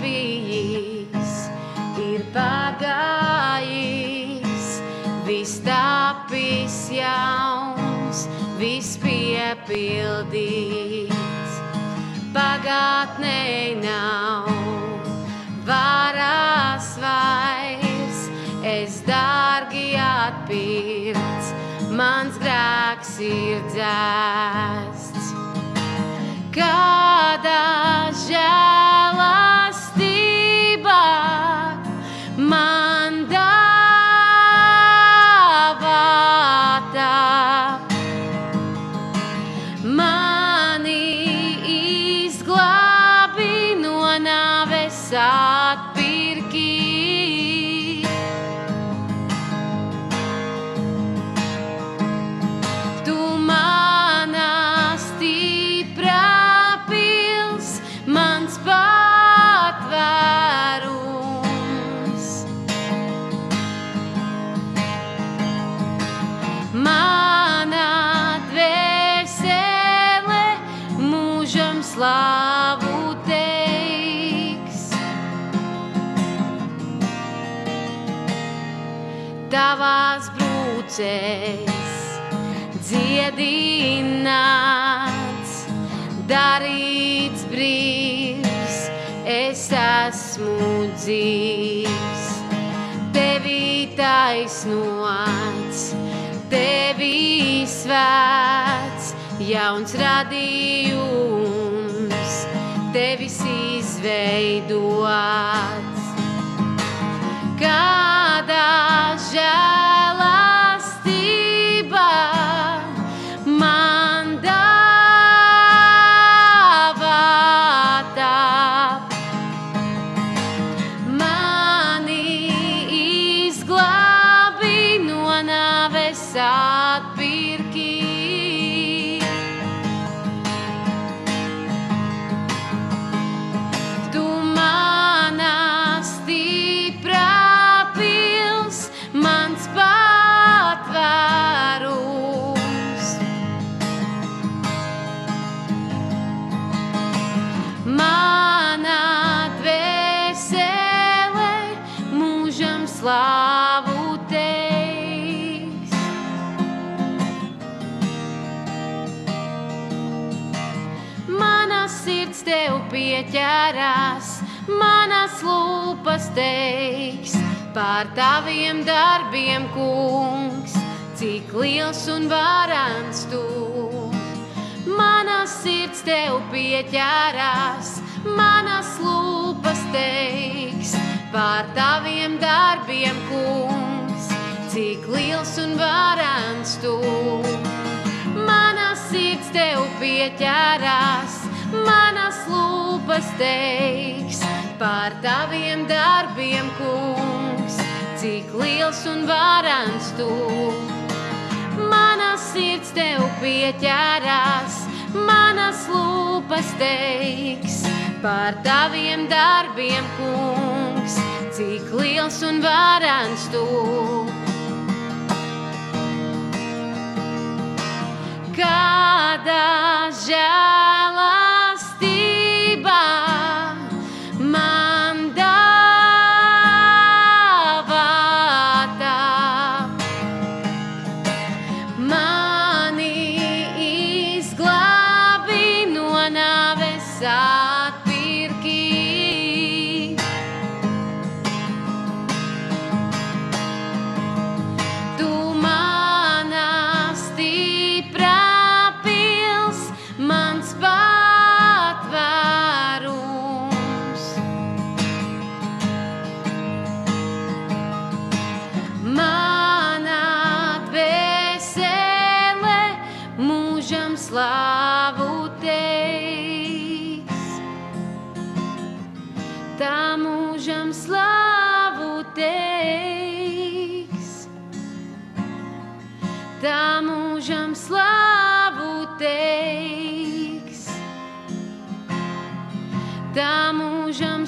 bijis, ir pagājis, viss tapis jauns, viss piepildīts. Pagātnē nav varas vairs, es dārgi atpirkts, mans grēks ir dzēsts. Kādā brūcēs dziedināts, darīts brīvs, es esmu dzīvs. Tevi taisnots, tevi svēts, jauns radījums, tevis izveidots. Kādā lūpas teiks par taviem darbiem, kungs, cik liels un varants tu. Mana sirds tev pieķērās, manas lūpas teiks par taviem darbiem, kungs, cik liels un varants tu. Mana sirds tev pieķērās, manas lūpas teiks par taviem darbiem, kungs, cik liels un varants tu. Mana sirds tev pieķērās, manas lūpas teiks par taviem darbiem, kungs, cik liels un varants tu. Kādā žēlastībā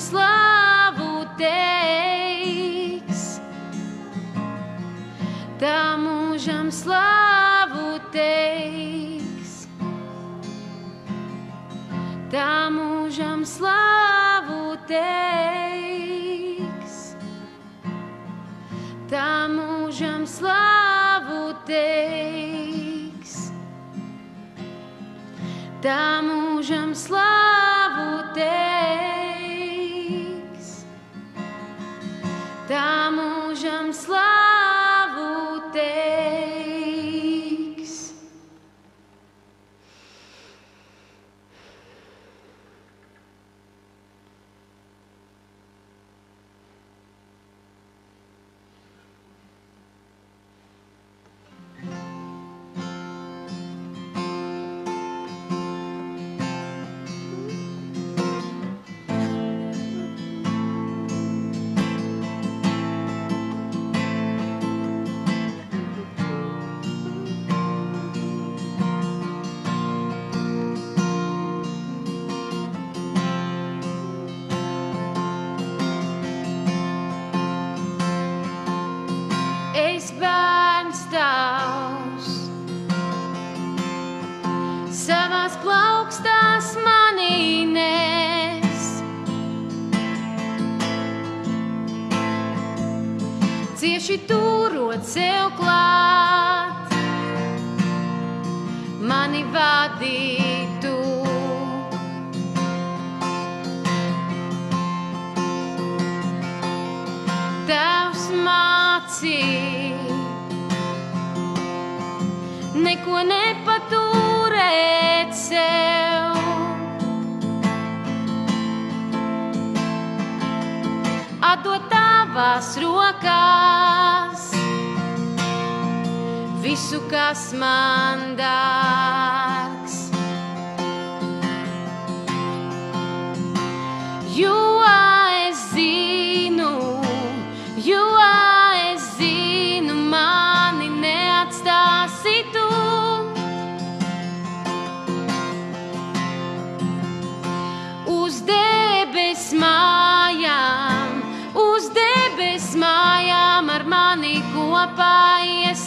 slavu teiks. Tā mūžam slavu teiks. Tā mūžam slavu teiks. Tā mūžam slavu teiks. Tā mūžam slavu teiks.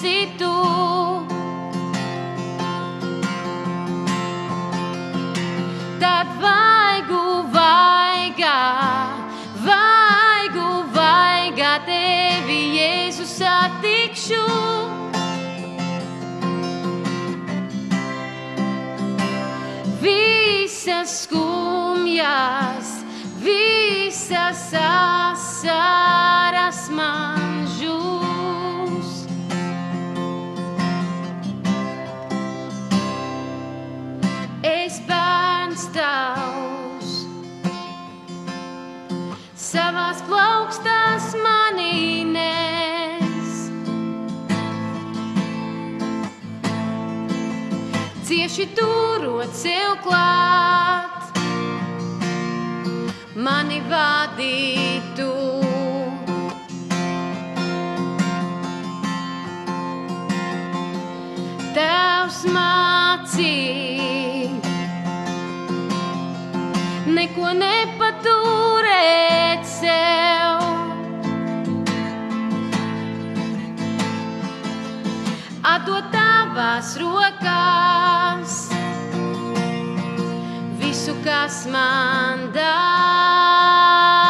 esi tu. Tad vaigu, vaigā, vaigu, vaigā tevi, Jēzu, satikšu. Visas skumjas, visas asaras man. tas manī nes. Cieši turot sev klāt, mani vadītu. Tavs mācīja, neko nepaturēt tavās rokās. Visu, kas man dāvā.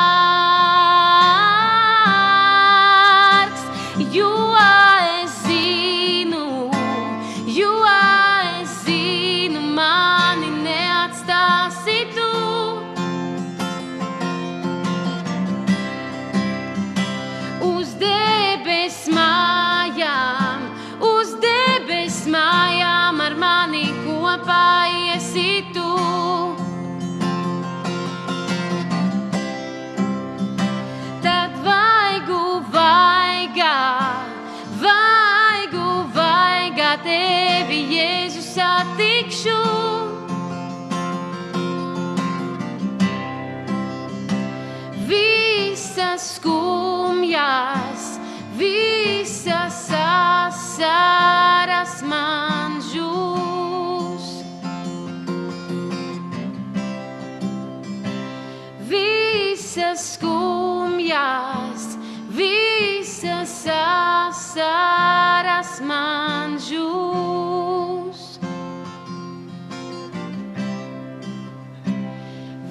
vasaras man žūs.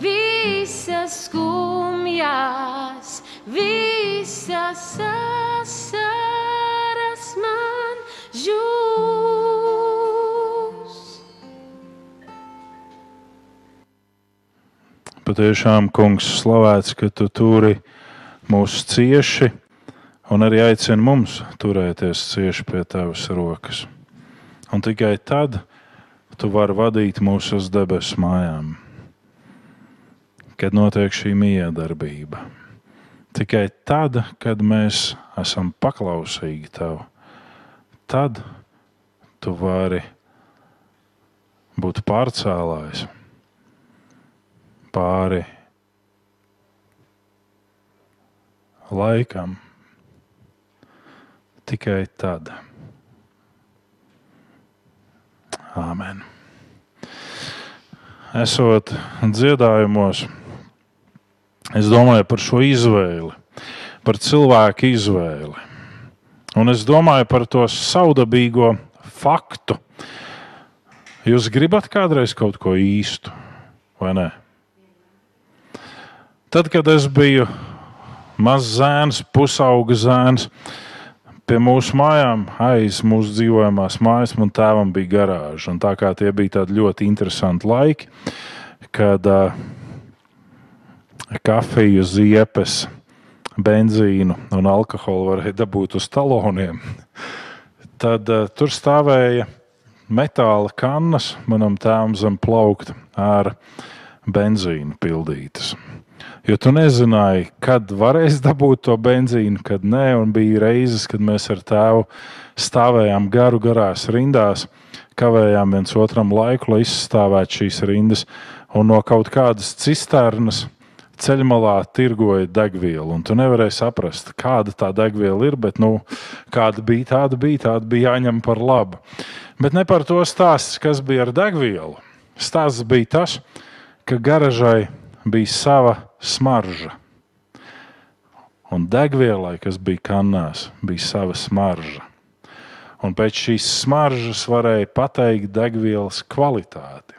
Visas skumjas, visas asaras man žūs. Patiešām, kungs, slavēts, ka tu turi mūs cieši un arī aicini mums turēties cieši pie tavas rokas. Un tikai tad tu vari vadīt mūs uz debesu mājām, kad notiek šī miedarbība. Tikai tad, kad mēs esam paklausīgi tev, tad tu vari būt pārcēlājs pāri laikam. Tikai tad. Āmen. Esot dziedājumos, es domāju par šo izvēli, par cilvēku izvēli. Un es domāju par to saudabīgo faktu. Jūs gribat kādreiz kaut ko īstu, vai ne? Tad, kad es biju mazs zēns, pusauga zēns, pie mūsu mājām, aiz mūsu dzīvojamās mājas, man tēvam bija garāža. Un tā kā tie bija tādi ļoti interesanti laiki, kad uh, kafiju, ziepes, benzīnu un alkoholu varēja dabūt uz taloniem, tad uh, tur stāvēja metāla kannas manam tēvam zem plaukta ar benzīnu pildītas. Jo tu nezināji, kad varēs dabūt to benzīnu, kad nē. Un bija reizes, kad mēs ar tēvu stāvējām garu garās rindās, kavējām viens otram laiku, lai izstāvētu šīs rindas. Un no kaut kādas cisternas ceļmalā tirgoja degvielu. Un tu nevarēji saprast, kāda tā degviela ir, bet nu, kāda bija, tāda bija, tāda bija jāņem par labu. Bet ne par to stāsts, kas bija ar degvielu. Stāsts bija tas, ka garažai bija sava smarža. Un degvielai, kas bija kanālās, bija sava smarža. Un pēc šīs smaržas varēja pateikt degvielas kvalitāti.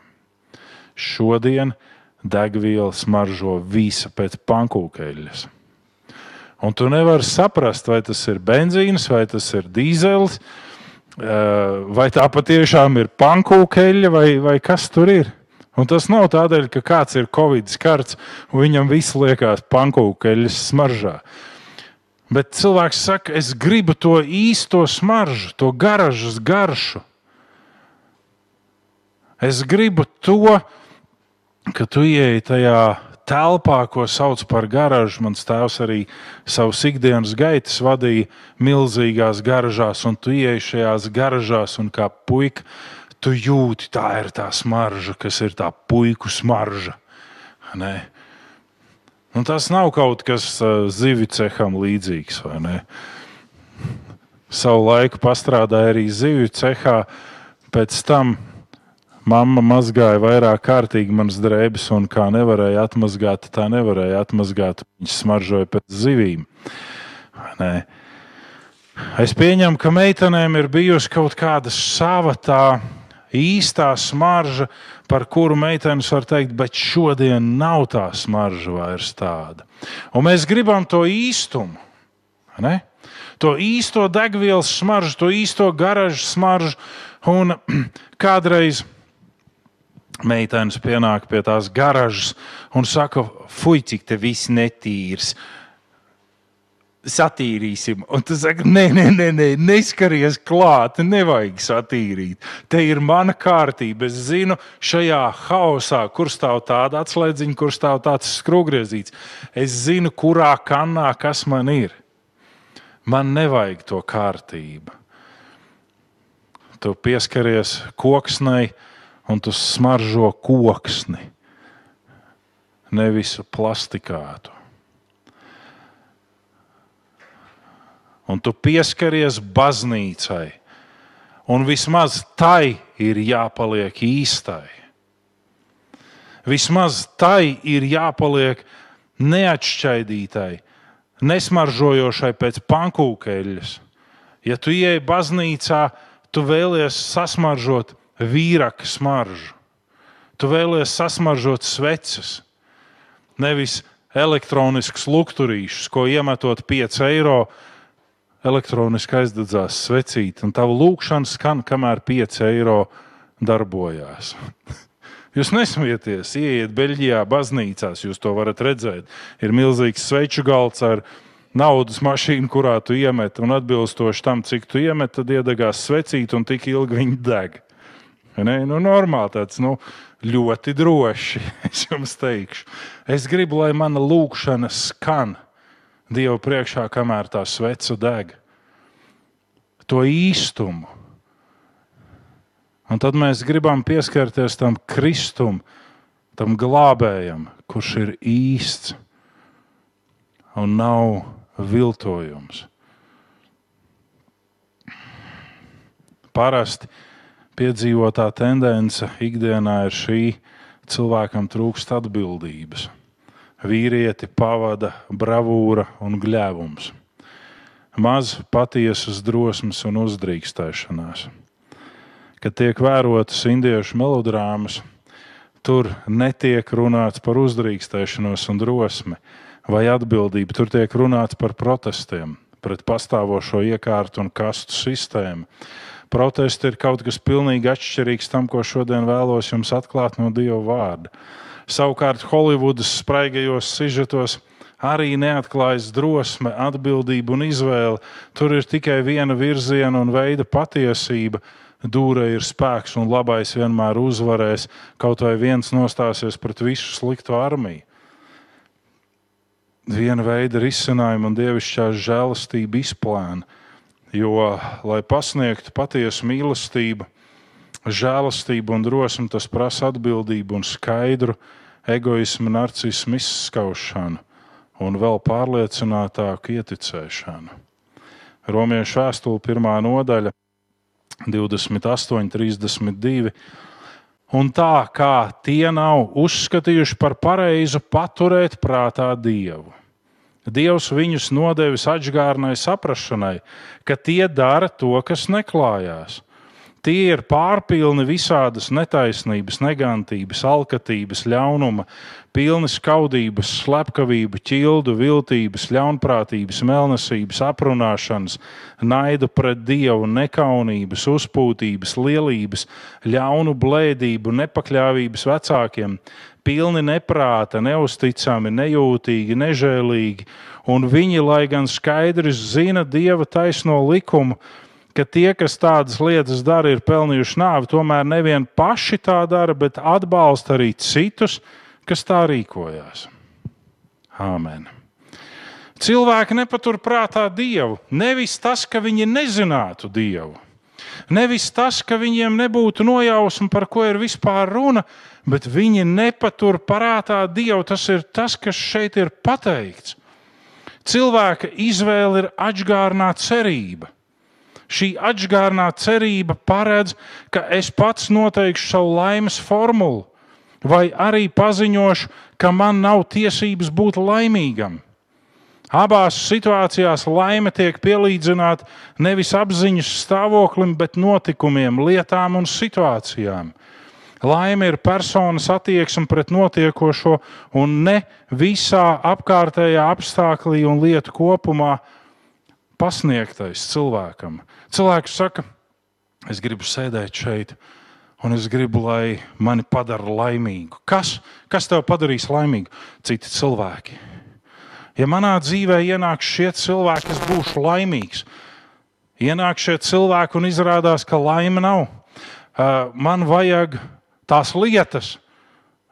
Šodien degviela smaržo visa pēc pankūkeļas. Un tu nevari saprast, vai tas ir benzīns, vai tas ir dīzelis, eh, vai tā patiešām ir pankūkeļa, vai, vai kas tur ir. Un tas nav tādēļ, ka kāds ir covid skarts un viņam viss liekas pankūkeļas smaržā. Bet cilvēks saka, es gribu to īsto smaržu, to garažas garšu. Es gribu to, ka tu ieeji tajā telpā, ko sauc par garažu. Mans tēvs arī savus ikdienas gaitas vadīja milzīgās garažās, un tu ieeji šajās garažās un kā puika tu jūti, tā ir tā smarža, kas ir tā puiku smarža. Ne? Un tas nav kaut kas zivju ceham līdzīgs. Savu laiku pastrādāja arī zivju cehā, pēc tam mamma mazgāja vairāk kārtīgi manas drēbes, un kā nevarēja atmazgāt, tā nevarēja atmazgāt. Viņš smaržoja pēc zivīm. Es pieņemu, ka meitenēm ir bijusi kaut kāda sava tā īstā smarža, par kuru meitenes var teikt, bet šodien nav tā smarža vairs tāda. Un mēs gribam to īstumu. Ne? To īsto degvielas smaržu, to īsto garažu smaržu. Un kādreiz meitenes pienāk pie tās garažas un saka, fuck, cik te viss netīrs satīrīsim. Un tu saki, nē, nē, nē, nē neskaries klāt, nevajag satīrīt. Te ir mana kārtība. Es zinu, šajā haosā, kur stāv tāda atslēdziņa, kur stāv tāds skrūvgriezīts. Es zinu, kurā kanā kas man ir. Man nevajag to kārtību. Tu pieskaries koksnei un tu smaržo koksni, nevis plastikātu. Un tu pieskaries baznīcai, un vismaz tai ir jāpaliek īstai. Vismaz tai ir jāpaliek neatšķaidītai, nesmaržojošai pēc pankūkeļas. Ja tu ieej baznīcā, tu vēlies sasmaržot vīraka smaržu. Tu vēlies sasmaržot sveces, nevis elektroniskus lukturīšus, ko iemetot 5 eiro elektroniski aizdedzās svecīt, un tava lūkšana skan, kamēr 5 eiro darbojās. Jūs nesmieties, ieiet Beļģijā, baznīcās, jūs to varat redzēt. Ir milzīgs sveču galds ar naudas mašīnu, kurā tu iemet, un atbilstoši tam, cik tu iemet, tad iedegās svecīt, un tik ilgi viņi deg. Ne? Nu, normāli tāds nu, ļoti droši. Es jums teikšu, es gribu, lai mana lūkšana skan Dieva priekšā, kamēr tā sveca deg. To īstumu. Un tad mēs gribam pieskarties tam Kristum, tam glābējam, kurš ir īsts un nav viltojums. Parasti piedzīvotā tendence ikdienā ir šī, cilvēkam trūkst atbildības. Vīrieti pavada bravūra un gļēvums, maz patiesas drosmes un uzdrīkstēšanās. Kad tiek vērotas indiešu melodrāmas, tur netiek runāts par uzdrīkstēšanos un drosmi vai atbildību, tur tiek runāts par protestiem pret pastāvošo iekārtu un kastu sistēmu protesti ir kaut kas pilnīgi atšķirīgs tam, ko šodien vēlos jums atklāt no Dieva vārda. Savukārt Holivudas spraigajos sižetos arī neatklājas drosme, atbildība un izvēle. Tur ir tikai viena virziena un veida patiesība. Dūre ir spēks un labais vienmēr uzvarēs, kaut vai viens nostāsies pret visu sliktu armiju. Viena veida risinājumu un dievišķās žēlastība izplēna Jo, lai pasniegtu patiesu mīlestību, žēlastību un drosmi, tas prasa atbildību un skaidru egoismu, narcismu izskaušanu un vēl pārliecinātāku ieticēšanu. Romiešu vēstule, pirmā nodaļa, 28, 32. Un tā kā tie nav uzskatījuši par pareizu paturēt prātā Dievu Dievs viņus nodevis atgādnai saprašanai, ka tie dara to, kas neklājās. Tie ir pārpilni visādas netaisnības, negantības, alkatības, ļaunuma, pilni skaudības, slepkavību, ķildu, viltības, ļaunprātības, melnesības, aprunāšanas, naidu pret dievu, nekaunības, uzpūtības, lielības, ļaunu blēdību, nepakļāvības vecākiem, pilni neprāta, neusticami, nejūtīgi, nežēlīgi, un viņi, lai gan skaidri zina dieva taisno likumu, ka tie, kas tādas lietas dara, ir pelnījuši nāvi, tomēr nevien paši tā dara, bet atbalsta arī citus, kas tā rīkojās. Āmen. Cilvēki nepaturprātā Dievu. Nevis tas, ka viņi nezinātu Dievu. Nevis tas, ka viņiem nebūtu nojausma, par ko ir vispār runa, bet viņi nepatur prātā Dievu. Tas ir tas, kas šeit ir pateikts. Cilvēka izvēle ir atgādnā cerība. Šī atgādnā cerība paredz, ka es pats noteikšu savu laimes formulu, vai arī paziņošu, ka man nav tiesības būt laimīgam. Abās situācijās laime tiek pielīdzināta nevis apziņas stāvoklim, bet notikumiem, lietām un situācijām. Laime ir personas attieksme pret notiekošo un ne visā apkārtējā apstākļā un lietu kopumā pasniegtais cilvēkam. Cilvēks saka, es gribu sēdēt šeit, un es gribu, lai mani padara laimīgu. Kas, kas tev padarīs laimīgu? Citi cilvēki. Ja manā dzīvē ienāks šie cilvēki, es būšu laimīgs. Ienāk šie cilvēki un izrādās, ka laime nav. Man vajag tās lietas,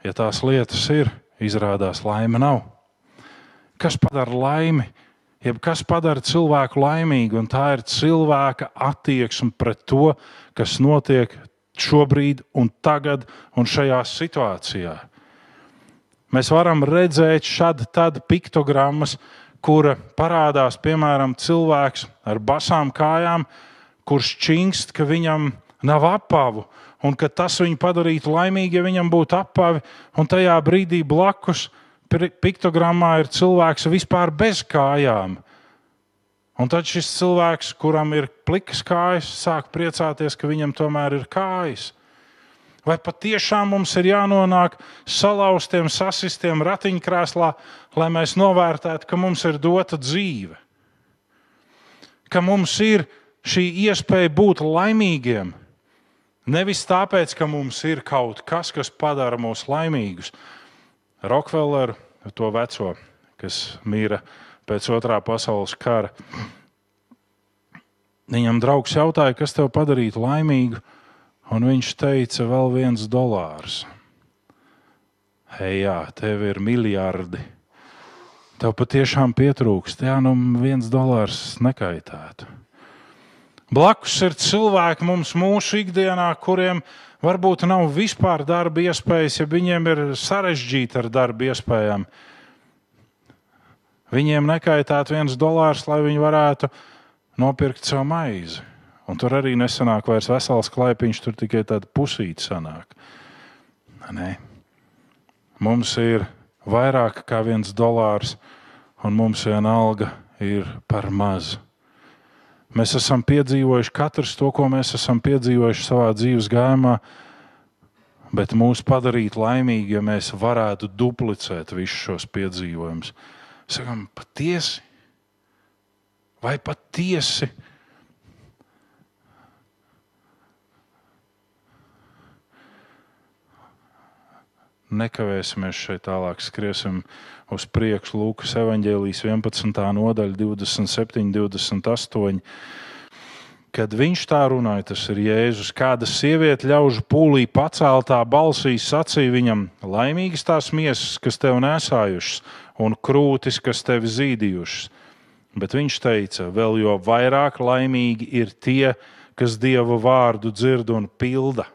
ja tās lietas ir, izrādās laime nav. Kas padara laimi? Jeb kas padara cilvēku laimīgu, un tā ir cilvēka attieksme pret to, kas notiek šobrīd, un tagad, un šajā situācijā. Mēs varam redzēt šādu tādu piktogrammas, kura parādās, piemēram, cilvēks ar basām kājām, kurš čingst, ka viņam nav apavu, un ka tas viņu padarītu laimīgu, ja viņam būtu apavi, un tajā brīdī blakus piktogrammā ir cilvēks vispār bez kājām. Un tad šis cilvēks, kuram ir plikas kājas, sāk priecāties, ka viņam tomēr ir kājas. Vai patiešām mums ir jānonāk salauztiem, sasistiem ratiņkrēslā, lai mēs novērtētu, ka mums ir dota dzīve? Ka mums ir šī iespēja būt laimīgiem, Nevis tāpēc, ka mums ir kaut kas, kas padara mūs laimīgus. Rokfelleru, to veco, kas mīra pēc otrā pasaules kara. Viņam draugs jautāja, kas tev padarītu laimīgu, un viņš teica, vēl viens dolārs. Hei, jā, tev ir miljardi. Tev patiešām pietrūkst, jā, nu viens dolārs nekaitētu. Blakus ir cilvēki mums mūsu ikdienā, kuriem varbūt nav vispār darba iespējas, ja viņiem ir sarežģīti ar darba iespējām. Viņiem nekaitētu viens dolārs, lai viņi varētu nopirkt savu maizi. Un tur arī nesanāk vairs vesels klaipiņš, tur tikai tāda pusīte sanāk. Nē. Mums ir vairāk kā viens dolārs, un mums viena alga ir par mazu. Mēs esam piedzīvojuši katrs to, ko mēs esam piedzīvojuši savā dzīves gājumā, bet mūs padarīt laimīgi, ja mēs varētu duplicēt visus šos piedzīvojumus. Sakām, patiesi, vai patiesi? Nekavēsimies šeit tālāk, skriesim uz priekšu. Lūkas evanģēlijas 11. nodaļa, 27, 28. Kad viņš tā runāja, tas ir Jēzus. Kāda sieviete ļaužu pūlī paceltā balsī sacīja viņam: Laimīgas tās miesas, kas tev nesājušas, un krūtis, kas tevi zīdījušas. Bet viņš teica, vēl jo vairāk laimīgi ir tie, kas Dieva vārdu dzird un pilda.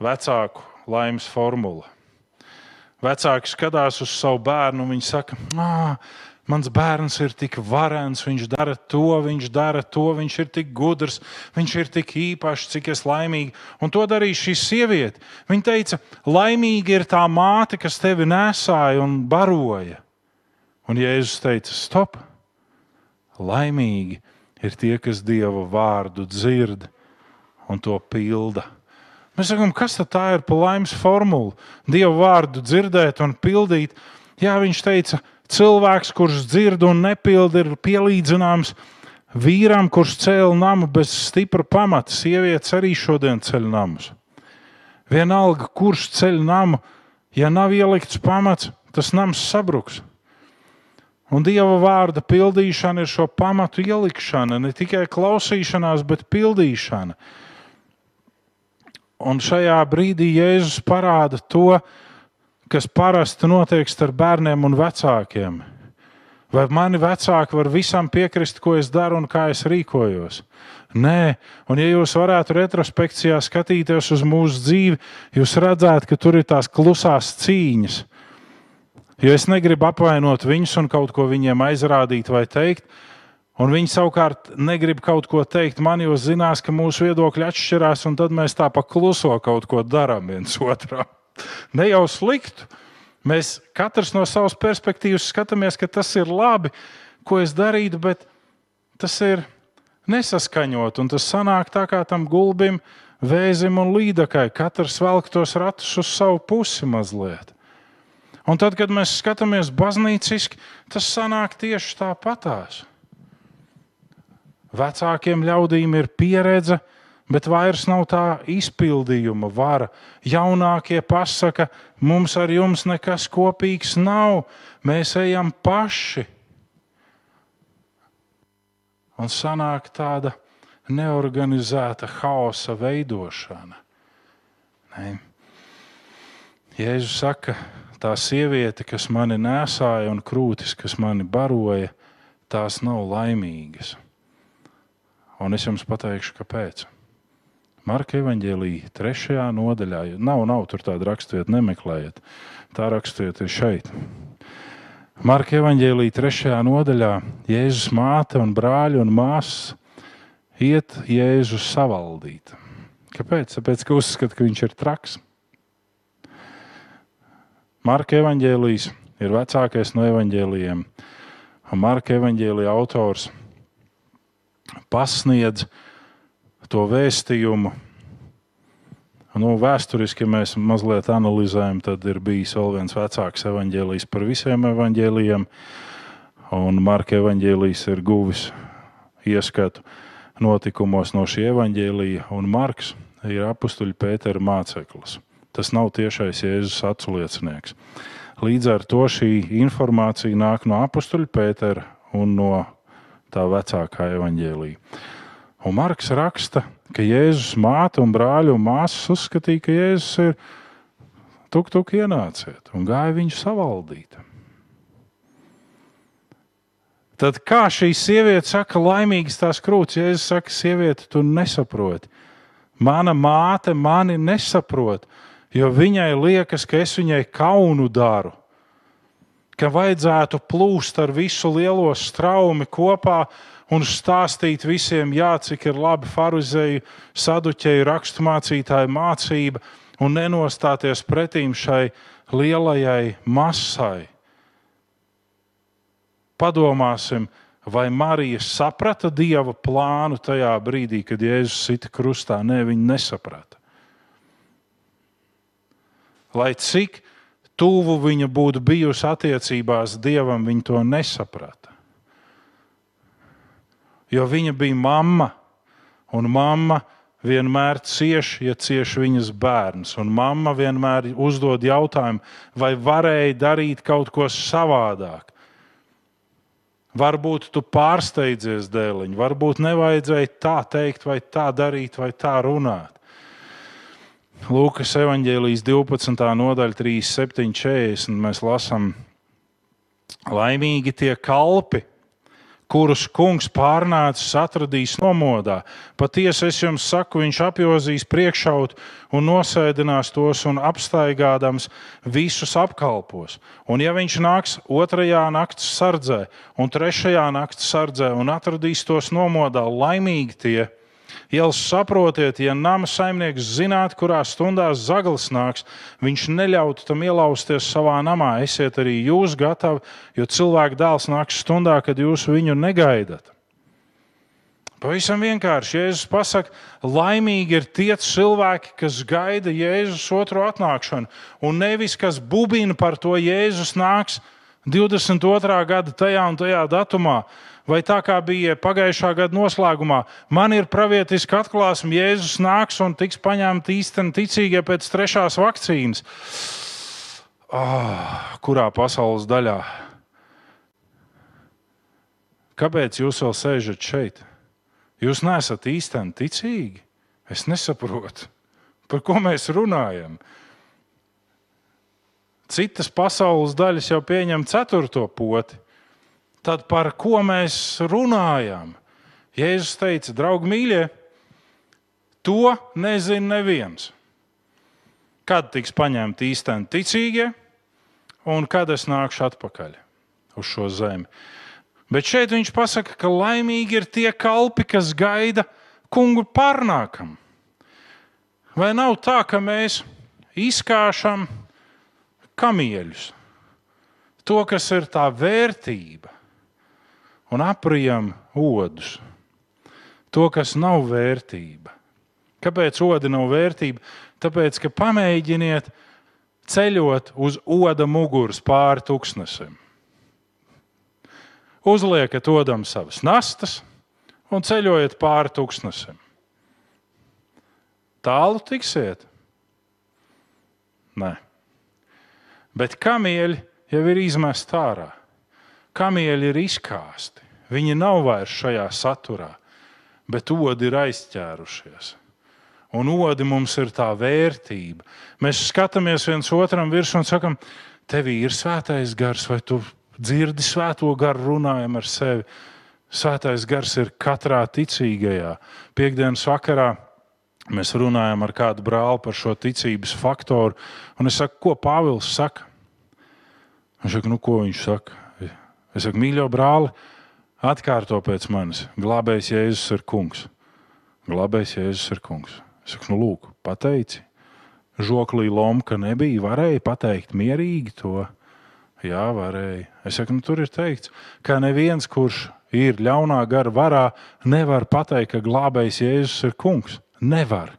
Vecāku laimes formula. Vecāki skatās uz savu bērnu un viņi saka, mans bērns ir tik varens, viņš dara to, viņš dara to, viņš ir tik gudrs, viņš ir tik īpašs, cik es laimīgi. Un to darīja šī sieviete. Viņa teica, laimīga ir tā māte, kas tevi nesāja un baroja. Un Jēzus teica, stop! Laimīgi ir tie, kas Dieva vārdu dzird un to pilda. Mēs sakām, kas tā ir pa laimes formulu? Dievu vārdu dzirdēt un pildīt. Jā, viņš teica, cilvēks, kurš dzird un nepilda, ir pielīdzināms vīram, kurš cēla namu bez stipra pamata. Sievietes arī šodien ceļ namus. Vienalga, kurš ceļ namu, ja nav ielikts pamats, tas nams sabruks. Un Dieva vārda pildīšana ir šo pamatu ielikšana, ne tikai klausīšanās, bet pildīšana. Un šajā brīdī Jēzus parāda to, kas parasti notiek starp bērniem un vecākiem. Vai mani vecāki var visam piekrist, ko es daru un kā es rīkojos? Nē, un ja jūs varētu retrospekcijā skatīties uz mūsu dzīvi, jūs redzētu, ka tur ir tās klusās cīņas. Jo es negribu apvainot viņus un kaut ko viņiem aizrādīt vai teikt, Un viņi savukārt negrib kaut ko teikt man, jo zinās, ka mūsu viedokļi atšķirās, un tad mēs tā pa kluso kaut ko darām viens otram. Ne jau sliktu. Mēs katrs no savas perspektīvas skatāmies, ka tas ir labi, ko es darītu, bet tas ir nesaskaņot. Un tas sanāk tā kā tam gulbim, vēzim un līdakai. Katrs velk tos ratus uz savu pusi mazliet. Un tad, kad mēs skatāmies baznīciski, tas sanāk tieši tāpatās. Vecākiem ļaudīm ir pieredze, bet vairs nav tā izpildījuma vara. Jaunākie pasaka, mums ar jums nekas kopīgs nav, mēs ejam paši. Un sanāk tāda neorganizēta haosa veidošana. Ne? Jēzus saka, tā sieviete, kas mani nesāja un krūtis, kas mani baroja, tās nav laimīgas. Un es jums pateikšu, kāpēc. Marka evanģēlīja trešajā nodaļā, nav, nav tur tāda raksturvieta, nemeklējiet. Tā raksturvieta ir šeit. Marka evanģēlīja trešajā nodaļā Jēzus māte un brāļi un māsas iet Jēzus savaldīt. Kāpēc? Tāpēc, ka uzskata, ka viņš ir traks. Marka evanģēlījis ir vecākais no evanģēlījiem. Marka evanģēlīja autors pasniedz to vēstījumu. Nu, vēsturiski, ja mēs mazliet analizējam, tad ir bijis vēl viens vecāks evaņģēlijs par visiem evaņģēlijiem, un Marka evaņģēlijs ir guvis ieskatu notikumos no šī evaņģēlīja, un Marks ir apstuļu Pētera māceklis. Tas nav tiešais Jēzus aculiecinieks. Līdz ar to šī informācija nāk no apstuļu Pētera un no tā vecākā evaņģēlīja. Un Marks raksta, ka Jēzus māte un brāļi un māsas uzskatīja, ka Jēzus ir tuk, tuk ienāciet un gāja viņu savaldīt. Tad kā šī sieviete saka, laimīgas tās krūtis, ja es saku, sieviete, tu nesaproti. Mana māte mani nesaprot, jo viņai liekas, ka es viņai kaunu daru. Ka vajadzētu plūst ar visu lielo straumi kopā un stāstīt visiem, jā, cik ir labi farizēju, saduķēju, raksturmācītāju mācība, un nenostāties pretīm šai lielajai masai. Padomāsim, vai Marija saprata dieva plānu tajā brīdī, kad Jēzus sita krustā? Nē, viņa nesaprata. Lai cik tuvu viņa būtu bijusi attiecībās dievam, viņa to nesaprata. Jo viņa bija mamma, un mamma vienmēr cieš, ja cieš viņas bērns. Un mamma vienmēr uzdod jautājumu, vai varēja darīt kaut ko savādāk. Varbūt tu pārsteidzies dēliņ, varbūt nevajadzēja tā teikt, vai tā darīt, vai tā runāt. Lūkas evanģēlijas 12. nodaļa, 37, 40. Mēs lasām, laimīgi tie kalpi, kurus kungs pārnācis atradīs nomodā. Patiesi es jums saku, viņš apjozīs priekšaut un nosēdinās tos un apstaigādams visus apkalpos. Un ja viņš nāks otrajā naktas sardzē un trešajā naktas sardzē un atradīs tos nomodā, laimīgi tie, Ielas saprotiet, ja nama saimnieks zinātu, kurā stundā zaglis nāks, viņš neļautu tam ielausties savā namā. Esiet arī jūs gatavi, jo cilvēka dēls nāks stundā, kad jūs viņu negaidat. Pavisam vienkārši Jēzus pasakā, laimīgi ir tie cilvēki, kas gaida Jēzus otru atnākšanu, un nevis kas bubina par to, Jēzus nāks 22. gada tajā un tajā datumā. Vai tā kā bija pagājušā gada noslēgumā, man ir pravietiska atklāsme, Jēzus nāks un tiks paņemti īstenībā ticīgie pēc trešās vakcīnas. Oh, kurā pasaules daļā? Kāpēc jūs vēl sēžat šeit? Jūs neesat īstenībā ticīgi. Es nesaprotu, par ko mēs runājam. Citas pasaules daļas jau pieņem ceturto poti tad par ko mēs runājam? Jēzus teica, draugi, mīļie, to nezina neviens. Kad tiks paņemti īstenībā ticīgie, un kad es nākšu atpakaļ uz šo zemi. Bet šeit viņš pasaka, ka laimīgi ir tie kalpi, kas gaida kungu pārnākam. Vai nav tā, ka mēs izkāšam kamieļus? To, kas ir tā vērtība, un aprijam odus. To, kas nav vērtība. Kāpēc odi nav vērtība? Tāpēc, ka pamēģiniet ceļot uz oda muguras pāri tūkstnesim. Uzliekat odam savas nastas un ceļojiet pāri tūkstnesim. Tālu tiksiet? Nē. Bet kamieļi jau ir izmest ārā kamieļi ir izkāsti. Viņi nav vairs šajā saturā, bet odi ir aizķērušies. Un odi mums ir tā vērtība. Mēs skatāmies viens otram virsū un sakam, tev ir svētais gars, vai tu dzirdi svēto garu, runājam ar sevi. Svētais gars ir katrā ticīgajā. Piektdienas vakarā mēs runājam ar kādu brāli par šo ticības faktoru. Un es saku, ko Pāvils saka? Viņš saka, nu, ko viņš saka? Es saku, mīļo brāli, atkārto pēc manis. Glābējs Jēzus ir kungs. Glābējs Jēzus ir kungs. Es saku, nu, lūk, pateici. Žoklī Lomka nebija, varēja pateikt mierīgi to. Jā, varēja. Es saku, nu, tur ir teikts, ka neviens, kurš ir ļaunā gara varā, nevar pateikt, ka glābējs Jēzus ir kungs. Nevar.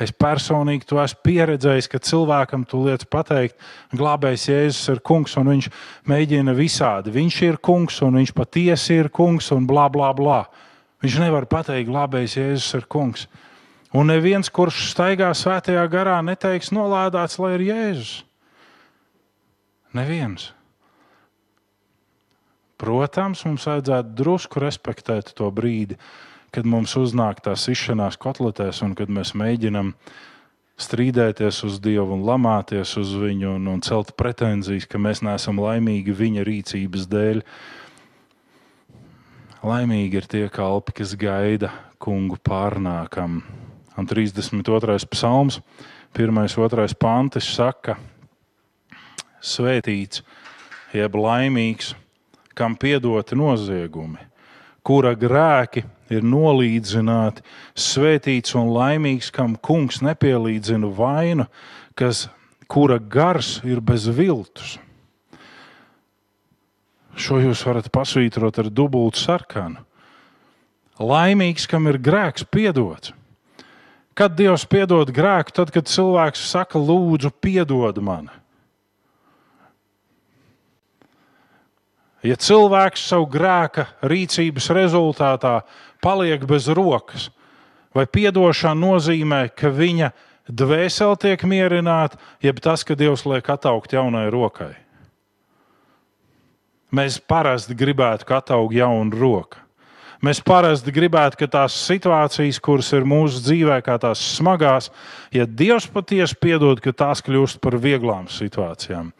Es personīgi to esmu pieredzējis, ka cilvēkam tu liec pateikt, glābējs Jēzus ir kungs, un viņš mēģina visādi. Viņš ir kungs, un viņš patiesi ir kungs, un bla, bla, bla. Viņš nevar pateikt, glābējs Jēzus ir kungs. Un neviens, kurš staigā svētajā garā, neteiks, nolādēts, lai ir Jēzus. Neviens. Protams, mums vajadzētu drusku respektēt to brīdi, kad mums uznāk tās izšanās kotletēs un kad mēs mēģinām strīdēties uz Dievu un lamāties uz viņu un, un celt pretenzijas, ka mēs neesam laimīgi viņa rīcības dēļ. Laimīgi ir tie kalpi, kas gaida kungu pārnākam. Un 32. psalms, 1. un 2. pantis saka, Svētīts, jeb laimīgs, kam piedoti noziegumi, kura grēki ir nolīdzināti, svētīts un laimīgs, kam kungs nepielīdzina vainu, kas, kura gars ir bez viltus. Šo jūs varat pasvītrot ar dubultu sarkanu. Laimīgs, kam ir grēks piedots. Kad Dievs piedod grēku, tad, kad cilvēks saka, lūdzu, piedod man. Ja cilvēks savu grēka rīcības rezultātā paliek bez rokas, vai atdošana nozīmē, ka viņa dvēsele tiek mierināta, jeb tas, ka Dievs liek attaukt jaunai rokai? Mēs parasti gribētu, ka attaug jauna roka. Mēs parasti gribētu, ka tās situācijas, kuras ir mūsu dzīvē, kā tās smagās, ja Dievs patiesi piedod, ka tās kļūst par vieglām situācijām.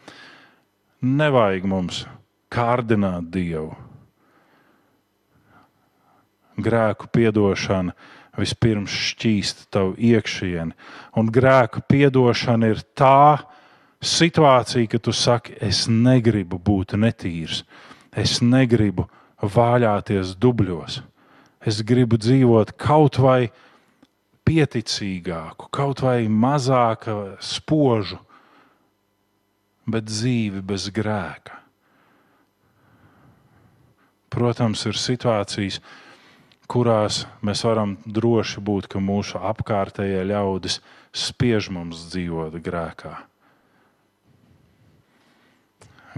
Nevajag mums kārdināt Dievu. Grēku piedošana vispirms šķīst tavu iekšieni, un grēku piedošana ir tā situācija, ka tu saki, es negribu būt netīrs, es negribu vāļāties dubļos, es gribu dzīvot kaut vai pieticīgāku, kaut vai mazāk spožu, bet dzīvi bez grēka. Protams, ir situācijas, kurās mēs varam droši būt, ka mūsu apkārtējie ļaudis spiež mums dzīvot grēkā.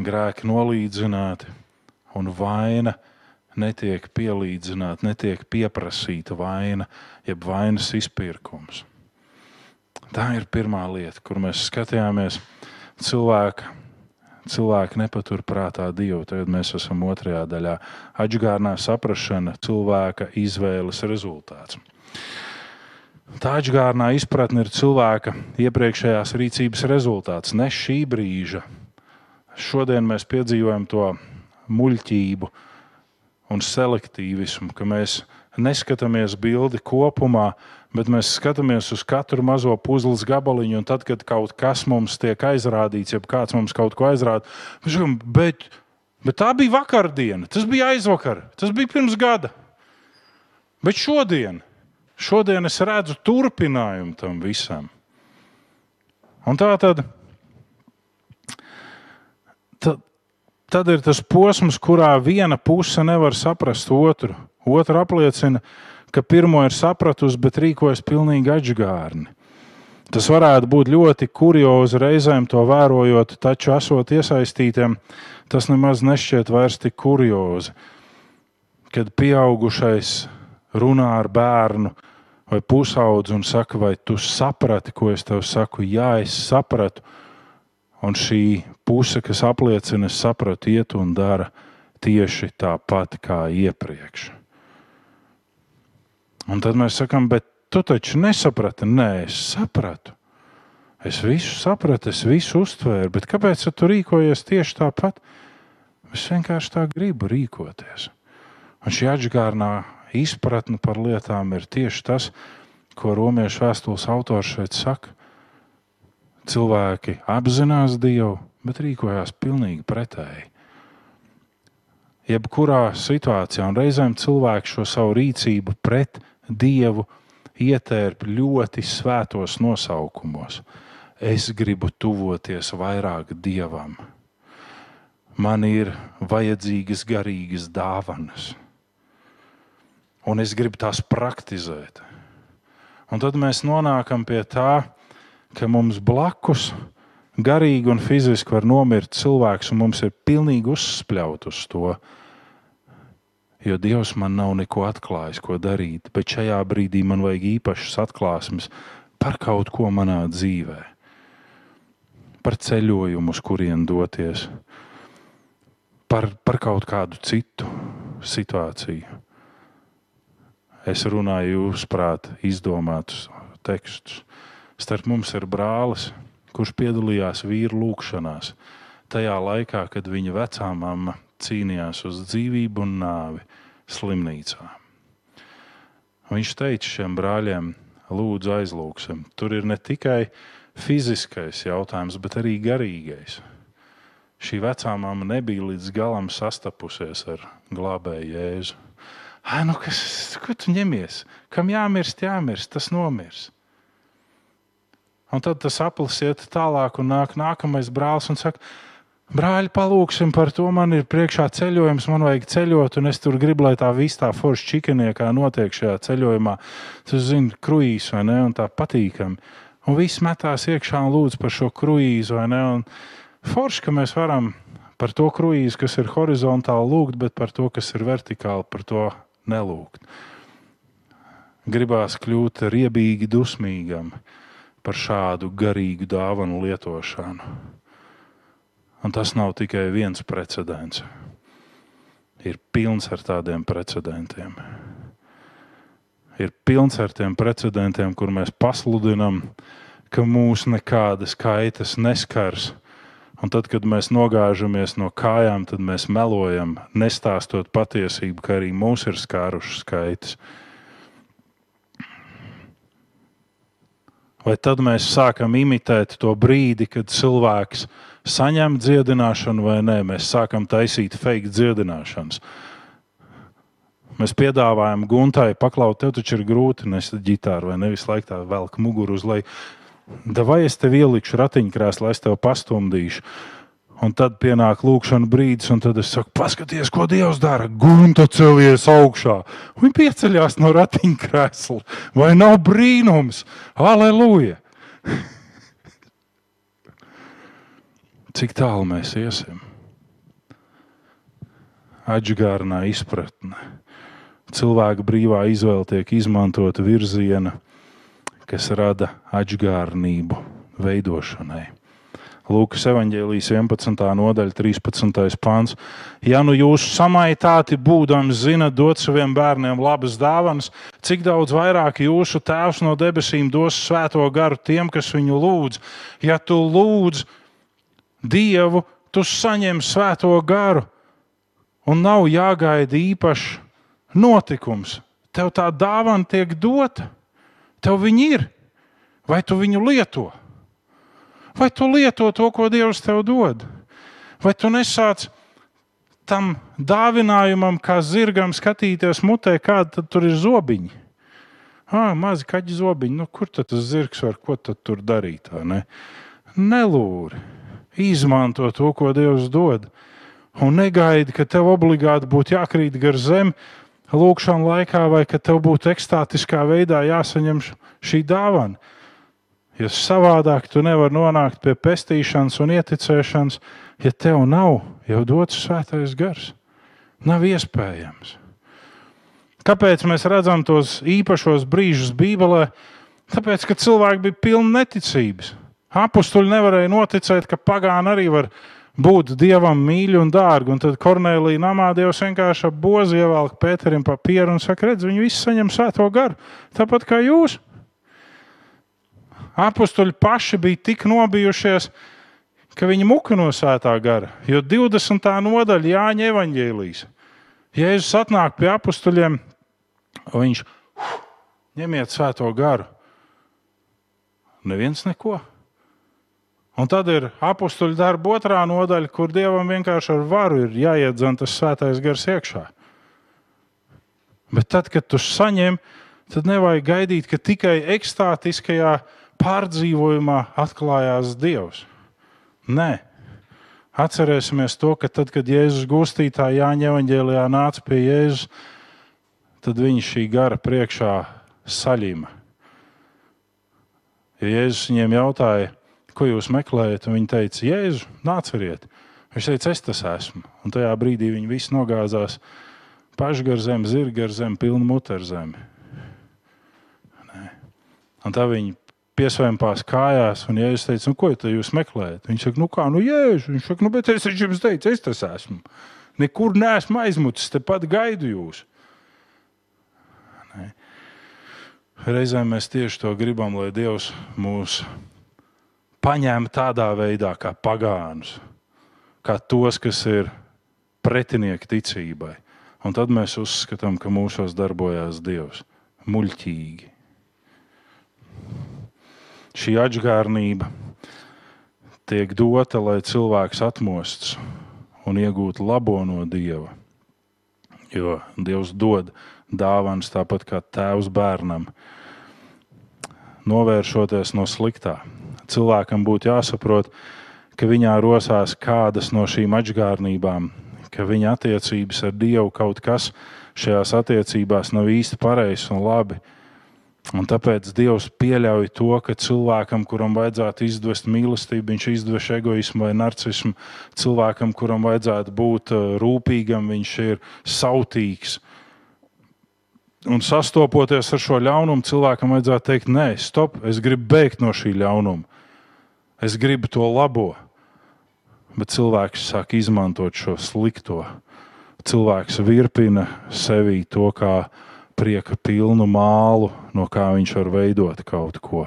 Grēki nolīdzināti un vaina netiek pielīdzināta, netiek pieprasīta vaina, jeb vainas izpirkums. Tā ir pirmā lieta, kur mēs skatījāmies cilvēku cilvēki nepaturprātā Dievu. Tagad mēs esam otrajā daļā. Atgādnā saprāšana cilvēka izvēles rezultāts. Tā atgādnā izpratne ir cilvēka iepriekšējās rīcības rezultāts, ne šī brīža. Šodien mēs piedzīvojam to muļķību un selektīvismu, ka mēs neskatāmies bildi kopumā, bet mēs skatāmies uz katru mazo puzles gabaliņu, tad, kad kaut kas mums tiek aizrādīts, ja kāds mums kaut ko aizrāda, mēs sakām, bet, bet tā bija vakardiena, tas bija aizvakar, tas bija pirms gada. Bet šodien, šodien es redzu turpinājumu tam visam. Un tā tad, tad, tad ir tas posms, kurā viena puse nevar saprast otru. Otra apliecina, ka pirmo ir sapratusi, bet rīkojas pilnīgi atžgārni. Tas varētu būt ļoti kuriozi reizēm to vērojot, taču esot iesaistītiem, tas nemaz nešķiet vairs tik kuriozi. Kad pieaugušais runā ar bērnu vai pusaudzi un saka, vai tu saprati, ko es tev saku? Jā, es sapratu. Un šī puse, kas apliecina, es sapratu, iet un dara tieši tāpat kā iepriekš. Un tad mēs sakām, bet tu taču nesaprati. Nē, es sapratu. Es visu sapratu, es visu uztvēru, bet kāpēc tu rīkojies tieši tāpat? Es vienkārši tā gribu rīkoties. Un šī atgādnā izpratne par lietām ir tieši tas, ko romiešu vēstules autors šeit saka. Cilvēki apzinās Dievu, bet rīkojās pilnīgi pretēji. Jebkurā situācijā, un reizēm cilvēki šo savu rīcību pret Dievu ietērp ļoti svētos nosaukumos. Es gribu tuvoties vairāk Dievam. Man ir vajadzīgas garīgas dāvanas, un es gribu tās praktizēt. Un tad mēs nonākam pie tā, ka mums blakus garīgi un fiziski var nomirt cilvēks, un mums ir pilnīgi uzspļaut uz to. Jo Dievs man nav neko atklājis, ko darīt. Bet šajā brīdī man vajag īpašas atklāsmes par kaut ko manā dzīvē, par ceļojumu, uz kurien doties, par, par kaut kādu citu situāciju. Es runāju jūs prāt, izdomātus tekstus. Starp mums ir brālis, kurš piedalījās vīru lūgšanās. Tajā laikā, kad viņa vecā mamma cīnījās uz dzīvību un nāvi slimnīcā. Viņš teica šiem brāļiem, lūdzu, aizlūgsim. Tur ir ne tikai fiziskais jautājums, bet arī garīgais. Šī vecā māma nebija līdz galam sastapusies ar glābēju jēzu. Ai, nu kas, ko tu ņemies? Kam jāmirst, jāmirst, tas nomirs. Un tad tas aplis iet tālāk, un nāk nākamais brālis un saka, Brāļi, palūksim par to. Man ir priekšā ceļojums, man vajag ceļot, un es tur gribu, lai tā viss tā forša čikaniekā notiek šajā ceļojumā. Tas, zini, kruīzs vai ne, un tā patīkami. Un viss metās iekšā un lūdz par šo kruīzu, vai ne? Un forši, ka mēs varam par to kruīzu, kas ir horizontāli lūgt, bet par to, kas ir vertikāli, par to nelūgt. Gribās kļūt riebīgi, dusmīgam par šādu garīgu dāvanu lietošanu. Un tas nav tikai viens precedents. Ir pilns ar tādiem precedentiem. Ir pilns ar tiem precedentiem, kur mēs pasludinām, ka mūs nekādas kaitas neskars. Un tad, kad mēs nogāžamies no kājām, tad mēs melojam, nestāstot patiesību, ka arī mūs ir skārušas kaitas. Vai tad mēs sākam imitēt to brīdi, kad cilvēks ir saņemt dziedināšanu vai nē. Mēs sākam taisīt fake dziedināšanas. Mēs piedāvājam Guntai, paklaut, tev taču ir grūti nest ģitāru vai nevis laikā tā velk muguru uz leju. Vai es tev ielikšu ratiņkrēslā, es tev pastumdīšu? Un tad pienāk lūkšana brīdis, un tad es saku, paskaties, ko Dievs dara. Gunta celies augšā. Viņa pieceļās no ratiņkrēsla. Vai nav brīnums? Aleluja! Cik tālu mēs iesim? Atžgārnā izpratne. Cilvēka brīvā izvēle tiek izmantota virziena, kas rada atžgārnību veidošanai. Lūkas evanģēlijas 11. nodaļa, 13. pāns. Ja nu jūs samaitāti būdami zinat dot saviem bērniem labas dāvanas, cik daudz vairāk jūsu tēvs no debesīm dos svēto garu tiem, kas viņu lūdz. Ja tu lūdz, Dievu, tu saņem svēto garu, un nav jāgaida īpašs notikums. Tev tā dāvana tiek dota, tev viņa ir, vai tu viņu lieto? Vai tu lieto to, ko Dievs tev dod? Vai tu nesāc tam dāvinājumam, kā zirgam, skatīties mutē, kāda tur ir zobiņa? Ah, mazi kaķi zobiņi, nu, kur tad tas zirgs var ko tur darīt? Ne? Nelūri izmanto to, ko Dievs dod. Un negaidi, ka tev obligāti būtu jākrīt gar zemi lūkšanā laikā, vai ka tev būtu ekstātiskā veidā jāsaņem šī dāvana. Jo savādāk tu nevari nonākt pie pestīšanas un ieticēšanas, ja tev nav jau dots svētais gars. Nav iespējams. Kāpēc mēs redzam tos īpašos brīžus Bībelē? Tāpēc, ka cilvēki bija pilni neticības. Apostuli nevarēja noticēt, ka pagāni arī var būt dievam mīļi un dārgi. Un tad Kornelija namā Dievs vienkārši ap bozi ievelk Pēterim papīru un saka, redz, viņi visi saņem svēto garu. Tāpat kā jūs. Apostoli paši bija tik nobijušies, ka viņi muka no svētā gara. Jo 20. nodaļa Jāņa evaņģēlīs. Jēzus atnāk pie apostoliem, viņš ņemiet svēto garu. Neviens neko. Un tad ir apakstuļu darba otrā nodaļa, kur dievam vienkārši ar varu ir jāiedzen tas svētais gars iekšā. Bet tad, kad tu saņem, tad nevajag gaidīt, ka tikai ekstātiskajā pārdzīvojumā atklājās Dievs. Nē, atcerēsimies to, ka tad, kad Jēzus gūstītāja Jāņa evanģēlijā nāca pie Jēzus, tad viņš šī gara priekšā saļima. Ja Jēzus viņiem jautāja, ko jūs meklējat? Un viņi teica, Jēzu, nāciet! Viņš teica, es tas esmu. Un tajā brīdī viņi visi nogāzās pašgar zemi, zirga ar zemi, pilnu mutu ar zemi. Nē. Un tā viņi piesvēmpās kājās, un ja es teicu, nu, ko jūs meklējat? Viņš saka, nu kā, nu jēž. Viņš saka, nu, bet es jums teicu, es tas esmu. Nekur neesmu aizmucis, tepat gaidu jūs. Nē. Reizēm mēs tieši to gribam, lai Dievs mūs paņem tādā veidā, kā pagānus, kā tos, kas ir pretinieki ticībai. Un tad mēs uzskatām, ka mūsos darbojas Dievs muļķīgi. Šī atgādnība tiek dota, lai cilvēks atmostas un iegūtu labo no Dieva. Jo Dievs dod dāvāns tāpat kā tēvs bērnam, novēršoties no sliktā. Cilvēkam būtu jāsaprot, ka viņā rosās kādas no šīm atgādnībām, ka viņa attiecības ar Dievu kaut kas šajās attiecībās nav īsti pareizs un labi. Un tāpēc Dievs pieļauj to, ka cilvēkam, kuram vajadzētu izdvest mīlestību, viņš izdvež egoismu vai narcismu. Cilvēkam, kuram vajadzētu būt uh, rūpīgam, viņš ir sautīgs. Un sastopoties ar šo ļaunumu, cilvēkam vajadzētu teikt, nē, stop, es gribu bēgt no šī ļaunuma. Es gribu to labo bet cilvēks sāk izmantot šo slikto. Cilvēks virpina sevī to kā prieka pilnu mālu, no kā viņš var veidot kaut ko.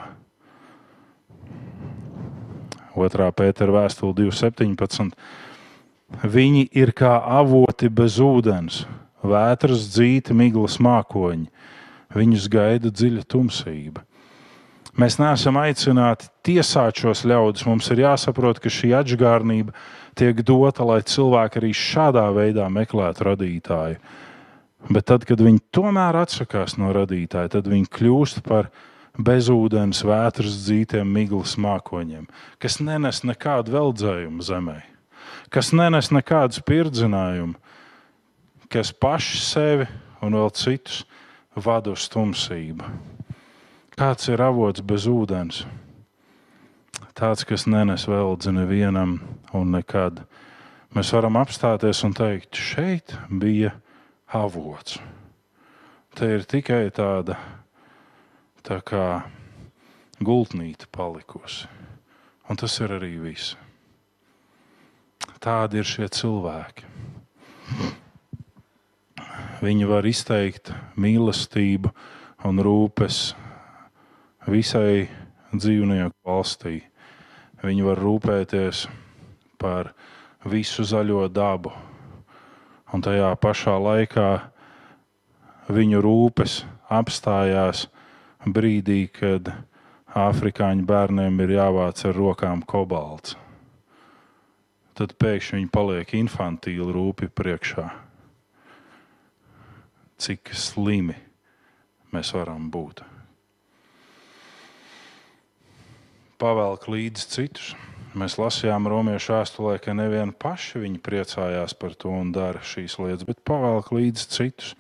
Otrā pētera vēstule 2.17. Viņi ir kā avoti bez ūdens, vētras dzīti, miglas mākoņi. Viņus gaida dziļa tumsība. Mēs neesam aicināti tiesāt šos ļaudis. Mums ir jāsaprot, ka šī atgādnība tiek dota, lai cilvēki arī šādā veidā meklētu radītāju. Bet tad, kad viņi tomēr atsakās no radītāja, tad viņi kļūst par bezūdens, vētras dzītiem, miglas mākoņiem, kas nenes nekādu veldzējumu zemē, kas nenes nekādu spirdzinājumu, kas paši sevi un vēl citus vada uz tumsību. Kāds ir avots bez ūdens? Tāds, kas nenes veldzi nevienam un nekad. Mēs varam apstāties un teikt, šeit bija avots. Te ir tikai tāda tā kā gultnīte palikusi. Un tas ir arī viss. Tādi ir šie cilvēki. Viņi var izteikt mīlestību un rūpes visai dzīvnieku valstī. Viņi var rūpēties par visu zaļo dabu, un tajā pašā laikā viņu rūpes apstājās brīdī, kad afrikāņu bērniem ir jāvāc ar rokām kobalts. Tad pēkšņi viņi paliek infantīli rūpi priekšā. Cik slimi mēs varam būt. Pavelk līdzi citus. Mēs lasījām romiešu vēstulē, ka nevienu paši viņi priecājās par to un dara šīs lietas, bet pavelk līdzi citus.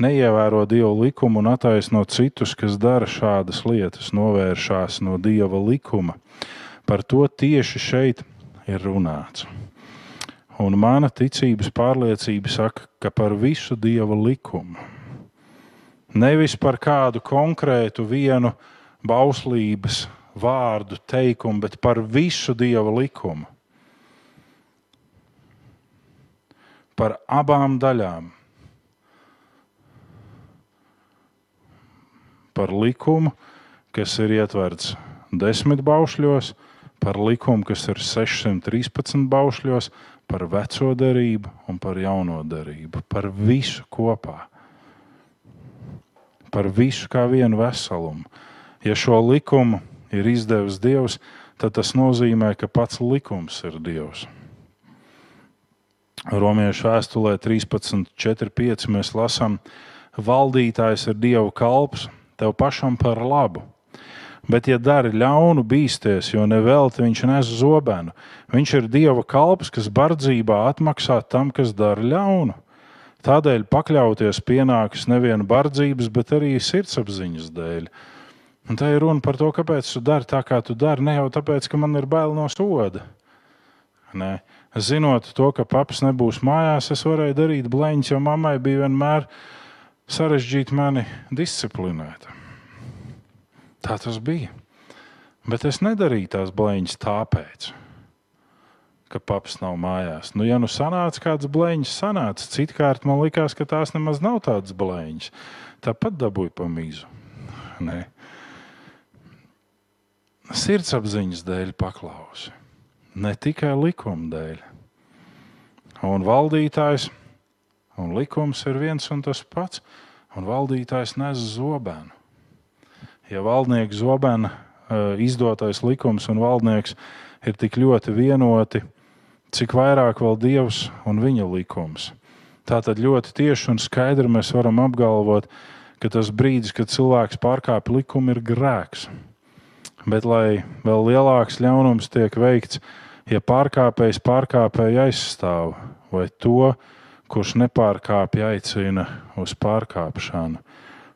Neievēro dievu likumu un attaisno citus, kas dara šādas lietas, novēršās no dieva likuma. Par to tieši šeit ir runāts. Un mana ticības pārliecība saka, ka par visu dieva likumu. Nevis par kādu konkrētu vienu bauslības vārdu, teikumu, bet par visu dieva likumu. Par abām daļām. Par likumu, kas ir ietverts desmit baušļos, par likumu, kas ir 613 baušļos, par veco derību un par jauno derību. Par visu kopā. Par visu kā vienu veselumu. Ja šo likumu ir izdevis Dievs, tad tas nozīmē, ka pats likums ir Dievs. Romiešu vēstulē 13.4.5 mēs lasām, valdītājs ir Dieva kalps tev pašam par labu. Bet, ja dari ļaunu, bīsties, jo nevelti viņš nes zobenu. Viņš ir Dieva kalps, kas bardzībā atmaksā tam, kas dara ļaunu. Tādēļ pakļauties pienākas nevien bardzības, bet arī sirdsapziņas dēļ. Un tā ir runa par to, kāpēc tu dari tā, kā tu dari. Ne jau tāpēc, ka man ir bail no soda. Nē, zinot to, ka paps nebūs mājās, es varēju darīt blēņas, jo mammai bija vienmēr sarežģīti mani disciplinēt. Tā tas bija. Bet es nedarīju tās blēņas tāpēc, ka paps nav mājās. Nu, ja nu sanāca kāds blēņas, sanāca. Citkārt man likās, ka tās nemaz nav tādas blēņas. Tāpat dabūju pa mīzu. Nē. Sirdsapziņas dēļ paklausi ne tikai likuma dēļ. Un valdītājs un likums ir viens un tas pats, un valdītājs nes zobenu. Ja valdnieks zobena izdotais likums un valdnieks ir tik ļoti vienoti, cik vairāk vēl Dievs un viņa likums. Tā tad ļoti tieši un skaidri mēs varam apgalvot, ka tas brīdis, kad cilvēks pārkāpj likumu, ir grēks. Bet, lai vēl lielāks ļaunums tiek veikts, ja pārkāpējs pārkāpēju aizstāv vai to, kurš nepārkāpj, aicina uz pārkāpšanu.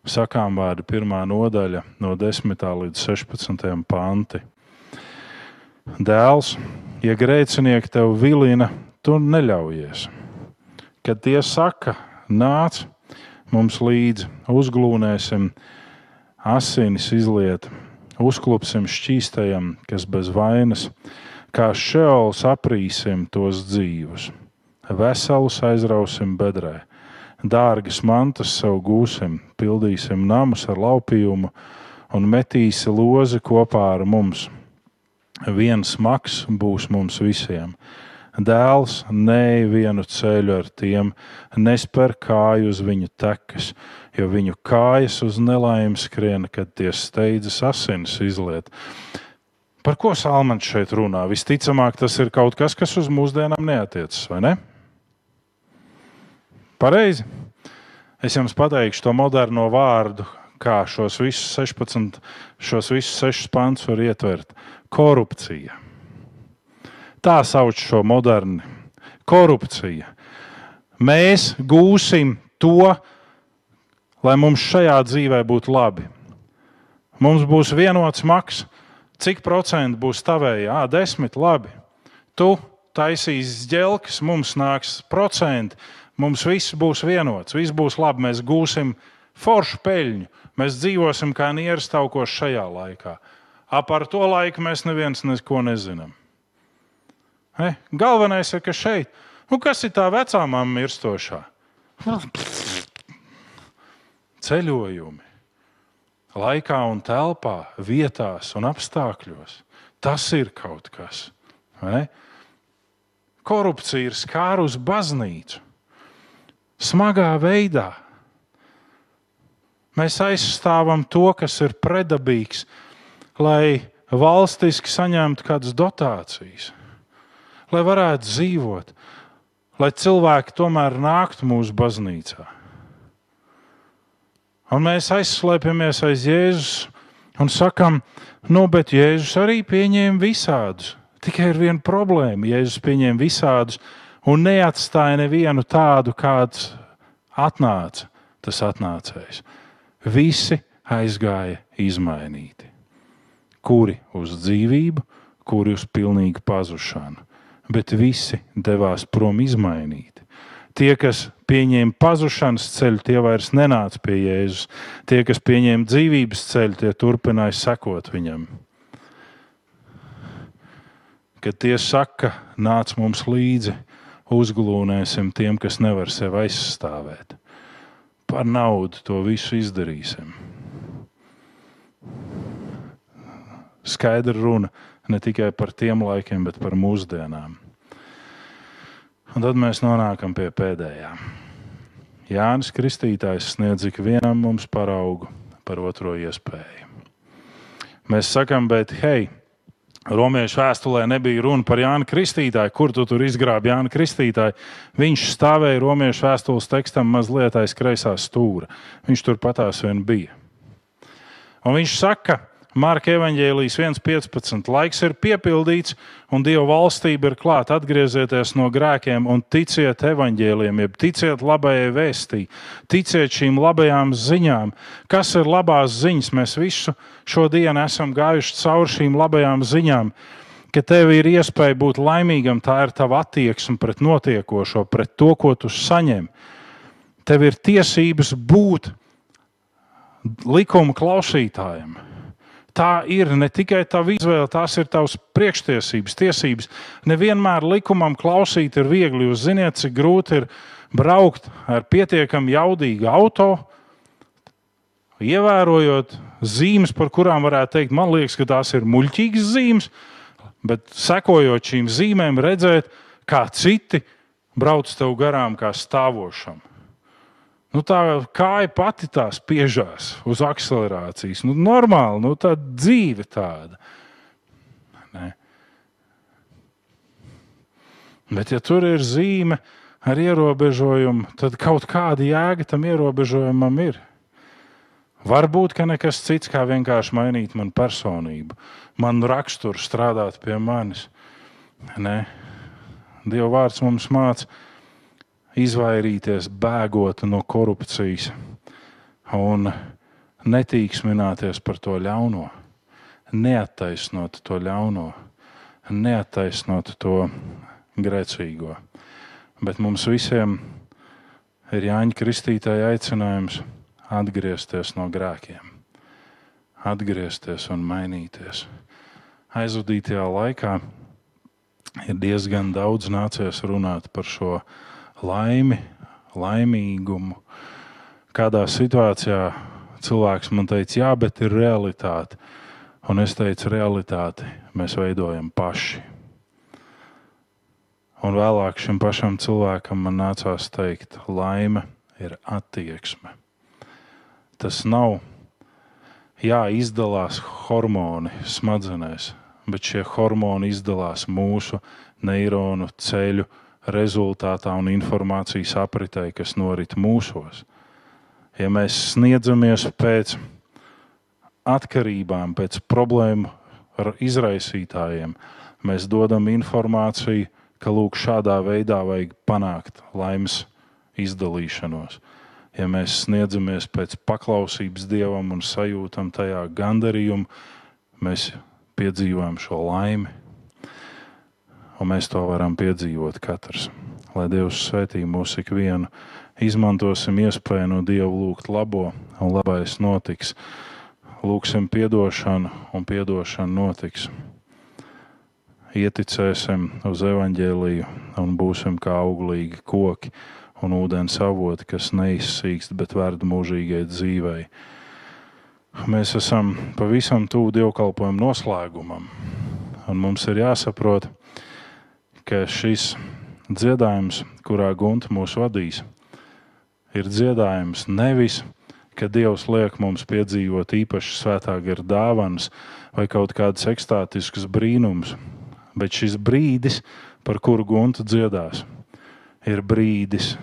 Sakām vārdu pirmā nodaļa, no 10. līdz 16. panti. Dēls, ja grēcinieki tev vilina, tu neļaujies. Kad tie saka, nāc mums līdzi, uzglūnēsim, asinis izliet, uzklupsim šķīstajam, kas bez vainas kā šēls aprīsim tos dzīvus, veselus aizrausim bedrē, dārgas mantas sev gūsim, pildīsim namus ar laupījumu un metīsi lozi kopā ar mums. Viens maks būs mums visiem. Dēls nevienu ceļu ar tiem, nesper kāju uz viņu tekas, jo viņu kājas uz nelaimi skrien, kad tie steidzas asinis izliet. Par ko Salmans šeit runā? Visticamāk, tas ir kaut kas, kas uz mūsdienām neatiecas, vai ne? Pareizi. Es jums pateikšu to moderno vārdu, kā šos visus 16, šos visus 6 pantus var ietvert. Korupcija. Tā sauc šo moderni. Korupcija. Mēs gūsim to, lai mums šajā dzīvē būtu labi. Mums būs vienots maksas Cik procentu būs tavējā? Ah, desmit, labi. Tu taisīsi ģelkas, mums nāks procenti, mums viss būs vienots, viss būs labi, mēs gūsim foršu peļņu, mēs dzīvosim kā nierastaukoši šajā laikā. Ap ar to laiku mēs neviens neko nezinām. He? Galvenais ir, ka šeit, nu, kas ir tā vecā mamma mirstošā? Ceļojumi laikā un telpā, vietās un apstākļos. Tas ir kaut kas. Vai? Korupcija ir skārus baznīcu. Smagā veidā. Mēs aizstāvam to, kas ir predabīgs, lai valstiski saņemtu kādas dotācijas, lai varētu dzīvot, lai cilvēki tomēr nāktu mūsu baznīcā. Un mēs aizslēpjamies aiz Jēzus un sakām, nu, bet Jēzus arī pieņēma visādus. Tikai ir viena problēma. Jēzus pieņēma visādus un neatstāja nevienu tādu, kāds atnāca tas atnācējs. Visi aizgāja izmainīti. Kuri uz dzīvību, kuri uz pilnīgu pazušanu, bet visi devās prom izmainīti. Tie, kas pieņēma pazušanas ceļu, tie vairs nenāca pie Jēzus. Tie, kas pieņēma dzīvības ceļu, tie turpināja sekot viņam. Kad tie saka, nāc mums līdzi, uzglūnēsim tiem, kas nevar sevi aizstāvēt. Par naudu to visu izdarīsim. Skaidra runa ne tikai par tiem laikiem, bet par mūsdienām. Un tad mēs nonākam pie pēdējā. Jānis Kristītājs sniedz ik vienam mums paraugu par otro iespēju. Mēs sakām, bet hei, Romiešu vēstulē nebija runa par Jānu Kristītāju. Kur tu tur izgrābi Jānu Kristītāju? Viņš stāvēja Romiešu vēstules tekstam mazliet aiz kreisā stūra. Viņš tur patās vien bija. Un viņš saka, Marka evanģēlijas 1,15. Laiks ir piepildīts, un Dieva valstība ir klāta. Atgriezieties no grēkiem un ticiet evanģēliem, jeb ticiet labajai vēstī, ticiet šīm labajām ziņām. Kas ir labās ziņas? Mēs visu šo dienu esam gājuši cauri šīm labajām ziņām. ka tev ir iespēja būt laimīgam, tā ir tava attieksme pret notiekošo, pret to, ko tu saņem. Tev ir tiesības būt likuma klausītājiem. Tā ir ne tikai tava izvēle, tās ir tavas priekštiesības, tiesības. Nevienmēr likumam klausīt ir viegli. Jūs zināt, cik grūti ir braukt ar pietiekami jaudīgu automašīnu ievērojot zīmes, par kurām varētu teikt, man liekas, ka tās ir muļķīgas zīmes, bet sekojot šīm zīmēm, redzēt, kā citi brauc tev garām, kā stāvošam. Nu, tā kāja pati tā spiežās uz akcelerācijas. Nu, normāli, nu, tā dzīve tāda. Ne. Bet, ja tur ir zīme ar ierobežojumu, tad kaut kāda jēga tam ierobežojumam ir. Varbūt, ka nekas cits kā vienkārši mainīt manu personību, manu raksturu, strādāt pie manis. Nē, Dieva vārds mums māca izvairīties, bēgot no korupcijas un netīksmināties par to ļauno, neattaisnot to ļauno, neattaisnot to grēcīgo. Bet mums visiem ir Jāņa Kristītāja aicinājums atgriezties no grēkiem, atgriezties un mainīties. Aizvadītajā laikā ir diezgan daudz nācies runāt par šo laimi, laimīgumu. Kādā situācijā cilvēks man teica, jā, bet ir realitāte. Un es teicu, realitāti mēs veidojam paši. Un vēlāk šim pašam cilvēkam man nācās teikt, laime ir attieksme. Tas nav, jā, izdalās hormoni smadzenēs, bet šie hormoni izdalās mūsu neironu ceļu rezultātā un informācijas apritē, kas norit mūsos. Ja mēs sniedzamies pēc atkarībām, pēc problēmu izraisītājiem, mēs dodam informāciju, ka lūk, šādā veidā vajag panākt laimes izdalīšanos ja mēs sniedzamies pēc paklausības dievam un sajūtam tajā gandarījumu, mēs piedzīvojam šo laimi. Un mēs to varam piedzīvot katrs. Lai Dievs svētī mūs ikvienu, izmantosim iespēju no Dieva lūgt labo, un labais notiks. Lūksim atdošanu, un atdošana notiks. Ieticēsim uz evaņģēliju un būsim kā auglīgi koki un ūdens avoti, kas neizsīkst, bet vērd mūžīgai dzīvei. Mēs esam pavisam tuvu dievkalpojumu noslēgumam, un mums ir jāsaprot, ka šis dziedājums, kurā Gunta mūs vadīs, ir dziedājums nevis, ka Dievs liek mums piedzīvot īpaši svētā gara dāvanas vai kaut kādas ekstātiskas brīnums, bet šis brīdis, par kuru Gunta dziedās, ir brīdis,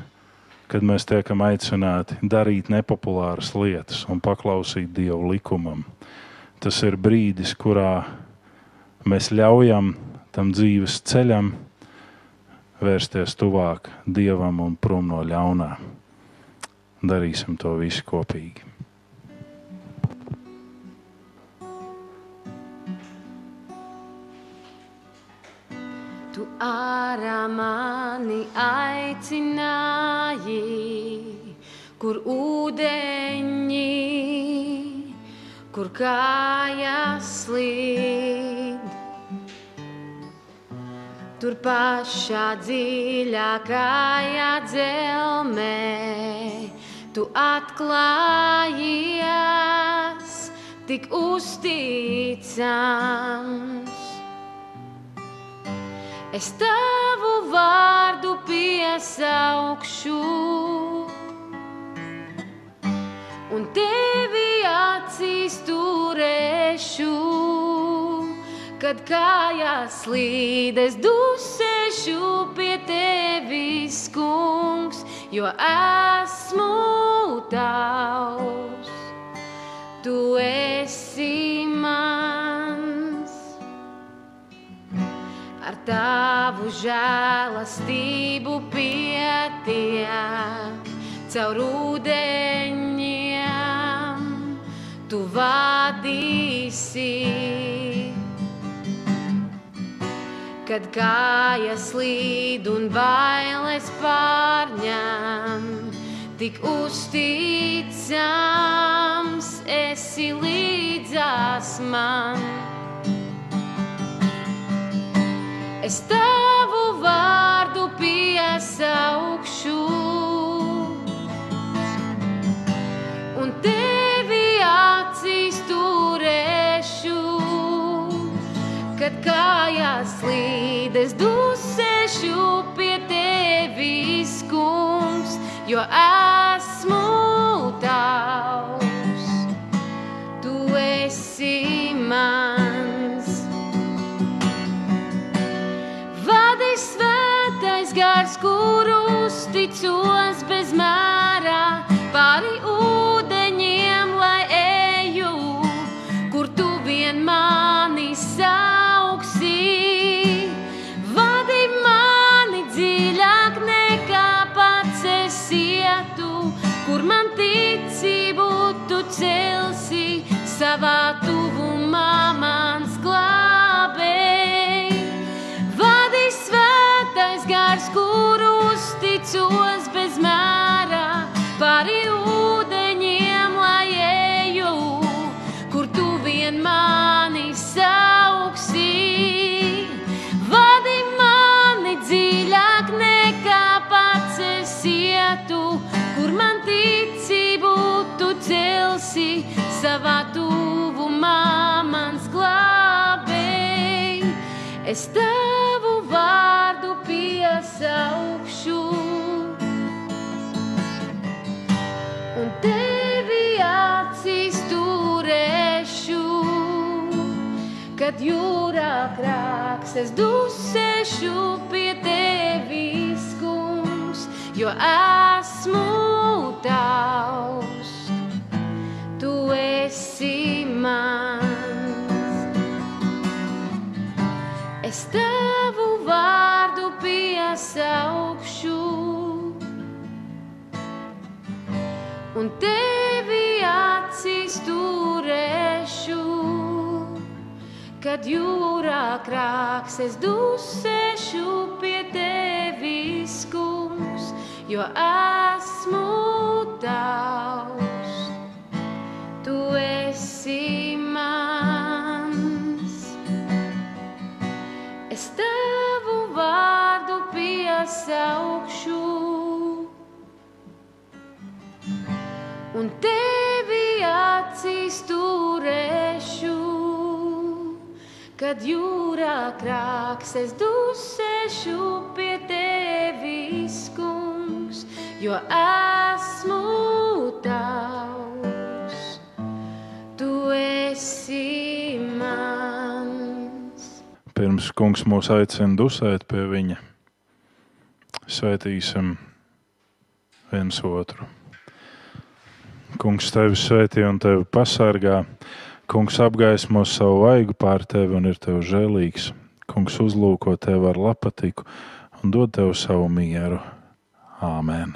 kad mēs tiekam aicināti darīt nepopulāras lietas un paklausīt Dieva likumam. Tas ir brīdis, kurā mēs ļaujam tam dzīves ceļam vērsties tuvāk Dievam un prom no ļaunā. Darīsim to visu kopīgi. ārā mani aicināji, kur ūdeņi, kur kājas slīd. Tur pašā dziļākajā dzelmē tu atklājies tik uzticams es tavu vārdu piesaukšu un tevi acīs turēšu. Kad kājās slīdes dusēšu pie tevis, kungs, jo esmu tavs. Tu esi ar tavu žēlastību pietiek caur ūdeņiem. Tu vadīsi kad kājas slīd un bailes pārņem. Tik uzticams esi līdzās man. Es tavu vārdu piesaukšu kājās slīd, es dusēšu pie tevis, kungs, jo esmu tavs. Tu esi mans. Vadi svētais gars, kur uzticos bez mērā pāri ūdeņiem, savā tuvumā mans glābēji. Vadi svētais gars, kur uzticos Es tavu vārdu piesaukšu un tevi acīs turēšu. Kad jūrā krāks, es dusēšu pie tevis, kungs, jo esmu un tevi acīs turēšu. Kad jūrā krāks, es dusēšu pie tevis, kungs, jo esmu tavs. Tu esi mans. Es tavu vārdu piesaukšu un tevi acīs turēšu. Kad jūrā krāks, es dusēšu pie tevis, kungs, jo esmu tavs. Tu esi mans. Pirms kungs mūs aicina dusēt pie viņa, svētīsim viens otru. Kungs tevi svētī un tevi pasargā. Kungs apgaismo savu vaigu pār tevi un ir tev žēlīgs. Kungs uzlūko tevi ar lapatiku un dod tev savu mieru. Āmen!